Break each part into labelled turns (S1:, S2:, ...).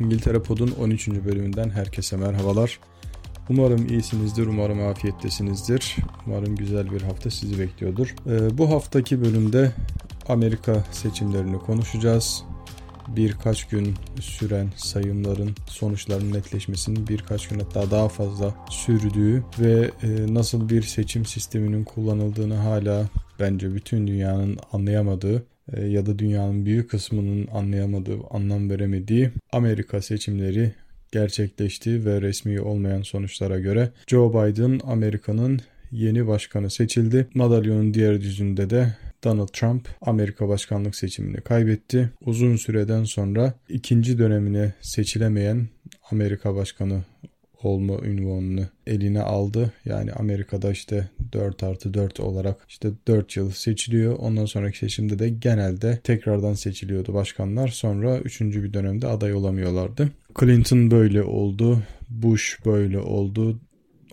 S1: İngiltere Pod'un 13. bölümünden herkese merhabalar. Umarım iyisinizdir, umarım afiyettesinizdir. Umarım güzel bir hafta sizi bekliyordur. Ee, bu haftaki bölümde Amerika seçimlerini konuşacağız. Birkaç gün süren sayımların sonuçlarının netleşmesinin birkaç gün hatta daha fazla sürdüğü ve e, nasıl bir seçim sisteminin kullanıldığını hala bence bütün dünyanın anlayamadığı ya da dünyanın büyük kısmının anlayamadığı, anlam veremediği Amerika seçimleri gerçekleşti ve resmi olmayan sonuçlara göre Joe Biden Amerika'nın yeni başkanı seçildi. Madalyonun diğer yüzünde de Donald Trump Amerika başkanlık seçimini kaybetti. Uzun süreden sonra ikinci dönemine seçilemeyen Amerika başkanı olma ünvanını eline aldı. Yani Amerika'da işte 4 artı 4 olarak işte 4 yıl seçiliyor. Ondan sonraki seçimde de genelde tekrardan seçiliyordu başkanlar. Sonra 3. bir dönemde aday olamıyorlardı. Clinton böyle oldu. Bush böyle oldu.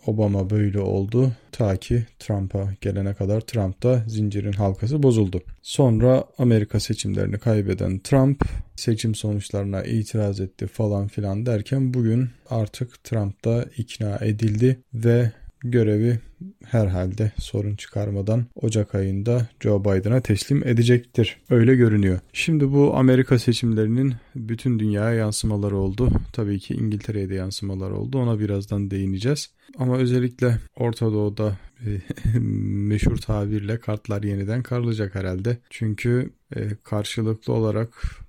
S1: Obama böyle oldu ta ki Trump'a gelene kadar Trump'ta zincirin halkası bozuldu. Sonra Amerika seçimlerini kaybeden Trump seçim sonuçlarına itiraz etti falan filan derken bugün artık Trump da ikna edildi ve görevi herhalde sorun çıkarmadan Ocak ayında Joe Biden'a teslim edecektir. Öyle görünüyor. Şimdi bu Amerika seçimlerinin bütün dünyaya yansımaları oldu. Tabii ki İngiltere'ye de yansımaları oldu. Ona birazdan değineceğiz. Ama özellikle Orta Doğu'da e, meşhur tabirle kartlar yeniden karılacak herhalde. Çünkü e, karşılıklı olarak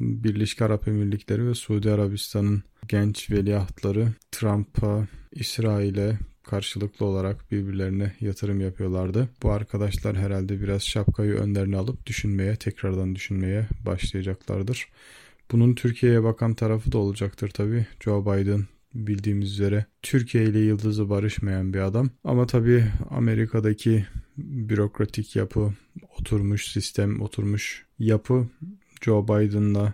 S1: Birleşik Arap Emirlikleri ve Suudi Arabistan'ın genç veliahtları Trump'a, İsrail'e, karşılıklı olarak birbirlerine yatırım yapıyorlardı. Bu arkadaşlar herhalde biraz şapkayı önlerine alıp düşünmeye, tekrardan düşünmeye başlayacaklardır. Bunun Türkiye'ye bakan tarafı da olacaktır tabii. Joe Biden bildiğimiz üzere Türkiye ile yıldızı barışmayan bir adam. Ama tabii Amerika'daki bürokratik yapı, oturmuş sistem, oturmuş yapı Joe Biden'la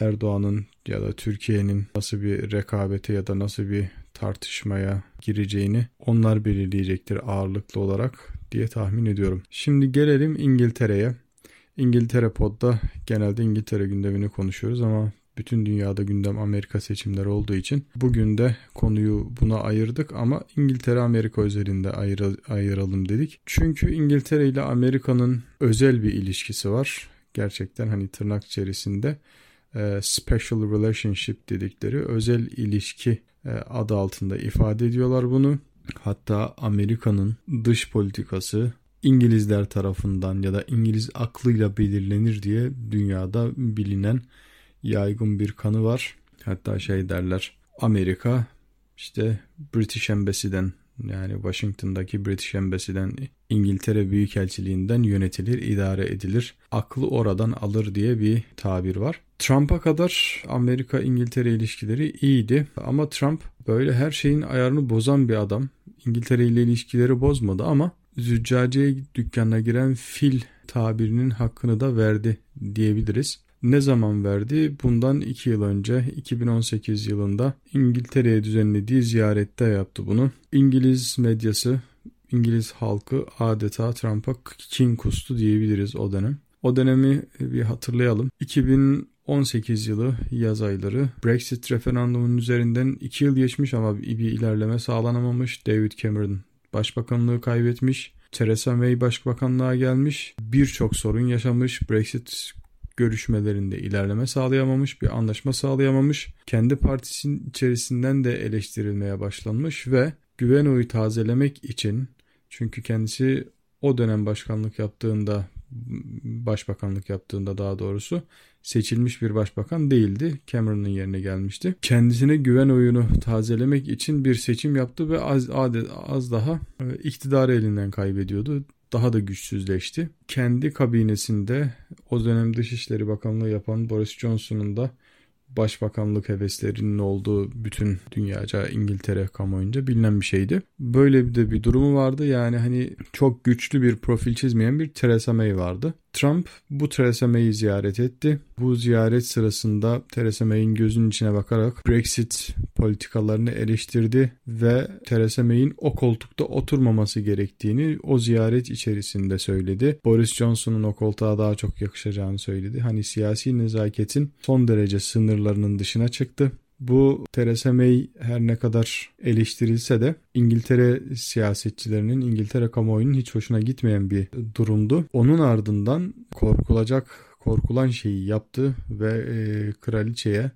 S1: Erdoğan'ın ya da Türkiye'nin nasıl bir rekabete ya da nasıl bir tartışmaya gireceğini onlar belirleyecektir ağırlıklı olarak diye tahmin ediyorum. Şimdi gelelim İngiltere'ye. İngiltere podda genelde İngiltere gündemini konuşuyoruz ama bütün dünyada gündem Amerika seçimleri olduğu için bugün de konuyu buna ayırdık ama İngiltere Amerika özelinde ayır, ayıralım dedik. Çünkü İngiltere ile Amerika'nın özel bir ilişkisi var. Gerçekten hani tırnak içerisinde special relationship dedikleri özel ilişki adı altında ifade ediyorlar bunu. Hatta Amerika'nın dış politikası İngilizler tarafından ya da İngiliz aklıyla belirlenir diye dünyada bilinen yaygın bir kanı var. Hatta şey derler Amerika işte British Embassy'den yani Washington'daki British Embassy'den İngiltere Büyükelçiliğinden yönetilir, idare edilir. Aklı oradan alır diye bir tabir var. Trump'a kadar Amerika-İngiltere ilişkileri iyiydi ama Trump böyle her şeyin ayarını bozan bir adam. İngiltere ile ilişkileri bozmadı ama züccaciye dükkanına giren fil tabirinin hakkını da verdi diyebiliriz. Ne zaman verdi? Bundan 2 yıl önce 2018 yılında İngiltere'ye düzenlediği ziyarette yaptı bunu. İngiliz medyası, İngiliz halkı adeta Trump'a kin kustu diyebiliriz o dönem. O dönemi bir hatırlayalım. 2018 yılı yaz ayları Brexit referandumunun üzerinden 2 yıl geçmiş ama bir ilerleme sağlanamamış. David Cameron başbakanlığı kaybetmiş. Theresa May başbakanlığa gelmiş. Birçok sorun yaşamış. Brexit görüşmelerinde ilerleme sağlayamamış, bir anlaşma sağlayamamış. Kendi partisinin içerisinden de eleştirilmeye başlanmış ve güven oyu tazelemek için çünkü kendisi o dönem başkanlık yaptığında başbakanlık yaptığında daha doğrusu seçilmiş bir başbakan değildi. Cameron'ın yerine gelmişti. Kendisine güven oyunu tazelemek için bir seçim yaptı ve az, az daha e, iktidarı elinden kaybediyordu daha da güçsüzleşti. Kendi kabinesinde o dönem Dışişleri Bakanlığı yapan Boris Johnson'un da başbakanlık heveslerinin olduğu bütün dünyaca İngiltere kamuoyunca bilinen bir şeydi. Böyle bir de bir durumu vardı. Yani hani çok güçlü bir profil çizmeyen bir Theresa May vardı. Trump bu Theresa May'i ziyaret etti. Bu ziyaret sırasında Theresa May'in gözünün içine bakarak Brexit politikalarını eleştirdi ve Theresa May'in o koltukta oturmaması gerektiğini o ziyaret içerisinde söyledi. Boris Johnson'un o koltuğa daha çok yakışacağını söyledi. Hani siyasi nezaketin son derece sınırlarının dışına çıktı. Bu Theresa May her ne kadar eleştirilse de İngiltere siyasetçilerinin, İngiltere kamuoyunun hiç hoşuna gitmeyen bir durumdu. Onun ardından korkulacak, korkulan şeyi yaptı ve e, kraliçeye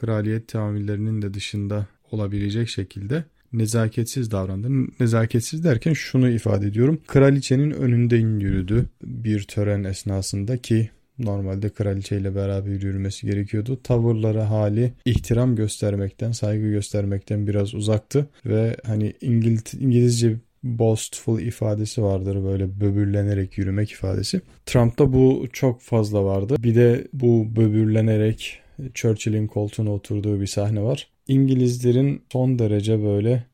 S1: kraliyet tahammüllerinin de dışında olabilecek şekilde nezaketsiz davrandı. Nezaketsiz derken şunu ifade ediyorum. Kraliçenin önünden yürüdü bir tören esnasında ki normalde kraliçeyle beraber yürümesi gerekiyordu. Tavırları, hali ihtiram göstermekten, saygı göstermekten biraz uzaktı ve hani İngil İngilizce boastful ifadesi vardır böyle böbürlenerek yürümek ifadesi. Trump'ta bu çok fazla vardı. Bir de bu böbürlenerek Churchill'in koltuğuna oturduğu bir sahne var. İngilizlerin son derece böyle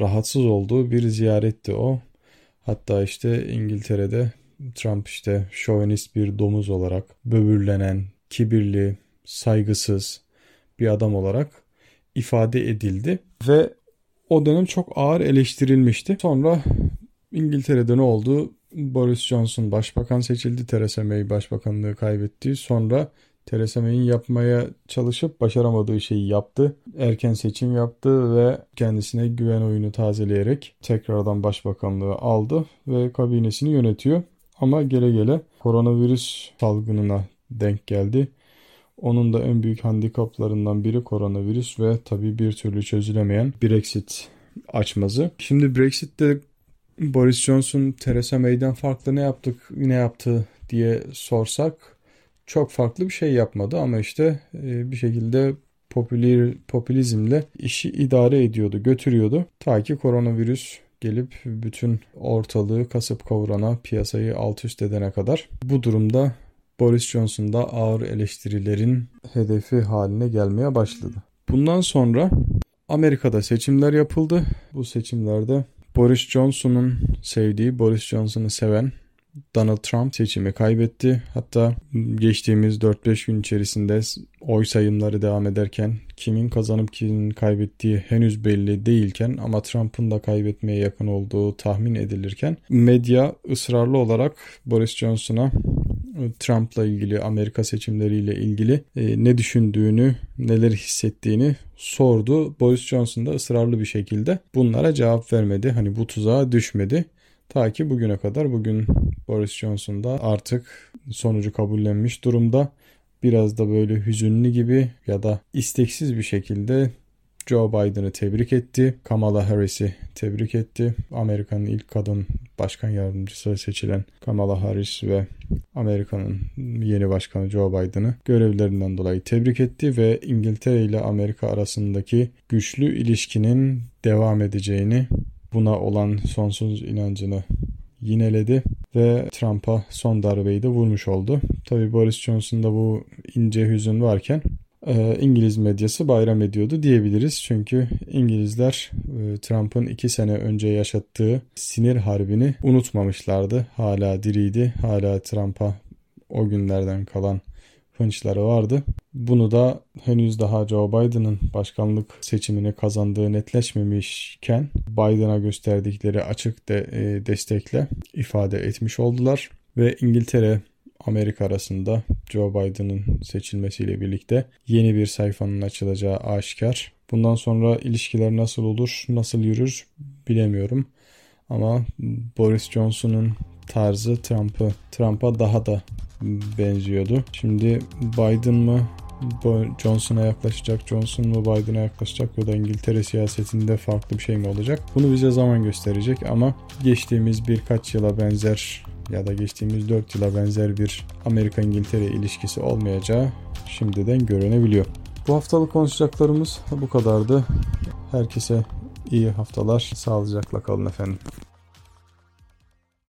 S1: rahatsız olduğu bir ziyaretti o. Hatta işte İngiltere'de Trump işte şovenist bir domuz olarak böbürlenen, kibirli, saygısız bir adam olarak ifade edildi ve o dönem çok ağır eleştirilmişti. Sonra İngiltere'de ne oldu? Boris Johnson başbakan seçildi. Theresa May başbakanlığı kaybetti. Sonra Theresa May'in yapmaya çalışıp başaramadığı şeyi yaptı. Erken seçim yaptı ve kendisine güven oyunu tazeleyerek tekrardan başbakanlığı aldı ve kabinesini yönetiyor. Ama gele gele koronavirüs salgınına denk geldi. Onun da en büyük handikaplarından biri koronavirüs ve tabii bir türlü çözülemeyen Brexit açmazı. Şimdi Brexit'te Boris Johnson Theresa May'den farklı ne yaptık ne yaptı diye sorsak çok farklı bir şey yapmadı ama işte e, bir şekilde popüler, popülizmle işi idare ediyordu, götürüyordu. Ta ki koronavirüs gelip bütün ortalığı kasıp kavurana, piyasayı alt üst edene kadar. Bu durumda Boris Johnson da ağır eleştirilerin hedefi haline gelmeye başladı. Bundan sonra Amerika'da seçimler yapıldı. Bu seçimlerde Boris Johnson'un sevdiği, Boris Johnson'ı seven Donald Trump seçimi kaybetti. Hatta geçtiğimiz 4-5 gün içerisinde oy sayımları devam ederken kimin kazanıp kimin kaybettiği henüz belli değilken ama Trump'ın da kaybetmeye yakın olduğu tahmin edilirken medya ısrarlı olarak Boris Johnson'a Trump'la ilgili Amerika seçimleriyle ilgili e, ne düşündüğünü, neler hissettiğini sordu. Boris Johnson da ısrarlı bir şekilde bunlara cevap vermedi. Hani bu tuzağa düşmedi. Ta ki bugüne kadar bugün Boris Johnson da artık sonucu kabullenmiş durumda. Biraz da böyle hüzünlü gibi ya da isteksiz bir şekilde Joe Biden'ı tebrik etti. Kamala Harris'i tebrik etti. Amerika'nın ilk kadın başkan yardımcısı seçilen Kamala Harris ve Amerika'nın yeni başkanı Joe Biden'ı görevlerinden dolayı tebrik etti ve İngiltere ile Amerika arasındaki güçlü ilişkinin devam edeceğini buna olan sonsuz inancını yineledi ve Trump'a son darbeyi de vurmuş oldu. Tabi Boris Johnson'da bu ince hüzün varken e, İngiliz medyası bayram ediyordu diyebiliriz. Çünkü İngilizler e, Trump'ın iki sene önce yaşattığı sinir harbini unutmamışlardı. Hala diriydi. Hala Trump'a o günlerden kalan hınçları vardı. Bunu da henüz daha Joe Biden'ın başkanlık seçimini kazandığı netleşmemişken Biden'a gösterdikleri açık de, e, destekle ifade etmiş oldular ve İngiltere Amerika arasında Joe Biden'ın seçilmesiyle birlikte yeni bir sayfanın açılacağı aşikar. Bundan sonra ilişkiler nasıl olur, nasıl yürür bilemiyorum. Ama Boris Johnson'un tarzı Trump'ı Trump'a daha da benziyordu. Şimdi Biden mı Johnson'a yaklaşacak, Johnson mu Biden'a yaklaşacak ya da İngiltere siyasetinde farklı bir şey mi olacak? Bunu bize zaman gösterecek ama geçtiğimiz birkaç yıla benzer ya da geçtiğimiz 4 yıla benzer bir Amerika-İngiltere ilişkisi olmayacağı şimdiden görünebiliyor. Bu haftalık konuşacaklarımız bu kadardı. Herkese iyi haftalar. Sağlıcakla kalın efendim.